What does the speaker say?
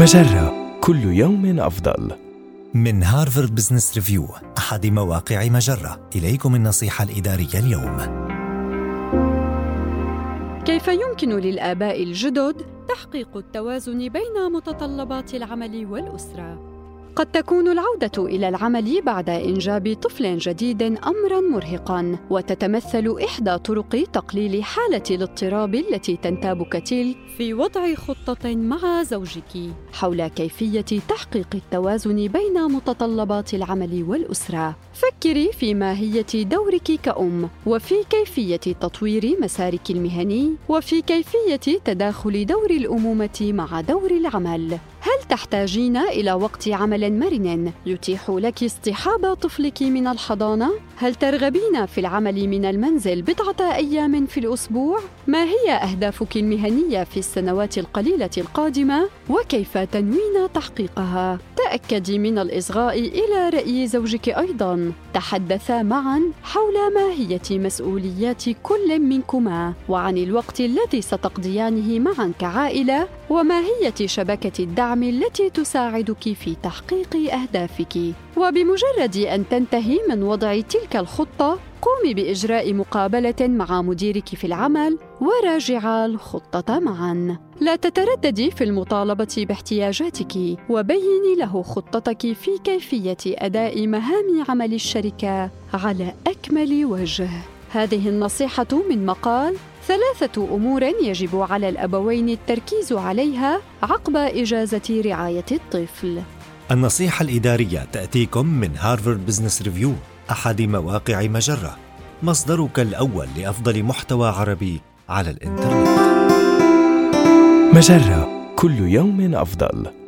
مجرة كل يوم أفضل. من هارفارد بزنس ريفيو أحد مواقع مجرة إليكم النصيحة الإدارية اليوم كيف يمكن للآباء الجدد تحقيق التوازن بين متطلبات العمل والأسرة؟ قد تكون العودة إلى العمل بعد إنجاب طفل جديد أمرًا مرهقًا، وتتمثل إحدى طرق تقليل حالة الاضطراب التي تنتابك تلك في وضع خطة مع زوجك حول كيفية تحقيق التوازن بين متطلبات العمل والأسرة. فكري في ماهية دورك كأم، وفي كيفية تطوير مسارك المهني، وفي كيفية تداخل دور الأمومة مع دور العمل. هل تحتاجين إلى وقت عمل مرن يتيح لك اصطحاب طفلك من الحضانة؟ هل ترغبين في العمل من المنزل بضعة أيام في الأسبوع؟ ما هي أهدافك المهنية في السنوات القليلة القادمة؟ وكيف تنوين تحقيقها؟ تأكدي من الإصغاء إلى رأي زوجك أيضاً. تحدثا معاً حول ماهية مسؤوليات كل منكما وعن الوقت الذي ستقضيانه معاً كعائلة وماهية شبكة الدعم التي تساعدك في تحقيق أهدافك. وبمجرد أن تنتهي من وضع تلك الخطة قومي بإجراء مقابلة مع مديرك في العمل وراجعا الخطة معا. لا تترددي في المطالبة باحتياجاتك وبيني له خطتك في كيفية أداء مهام عمل الشركة على أكمل وجه. هذه النصيحة من مقال ثلاثة أمور يجب على الأبوين التركيز عليها عقب إجازة رعاية الطفل. النصيحة الإدارية تأتيكم من هارفارد بزنس ريفيو أحد مواقع مجرة مصدرك الأول لأفضل محتوى عربي على الإنترنت مجرة كل يوم أفضل.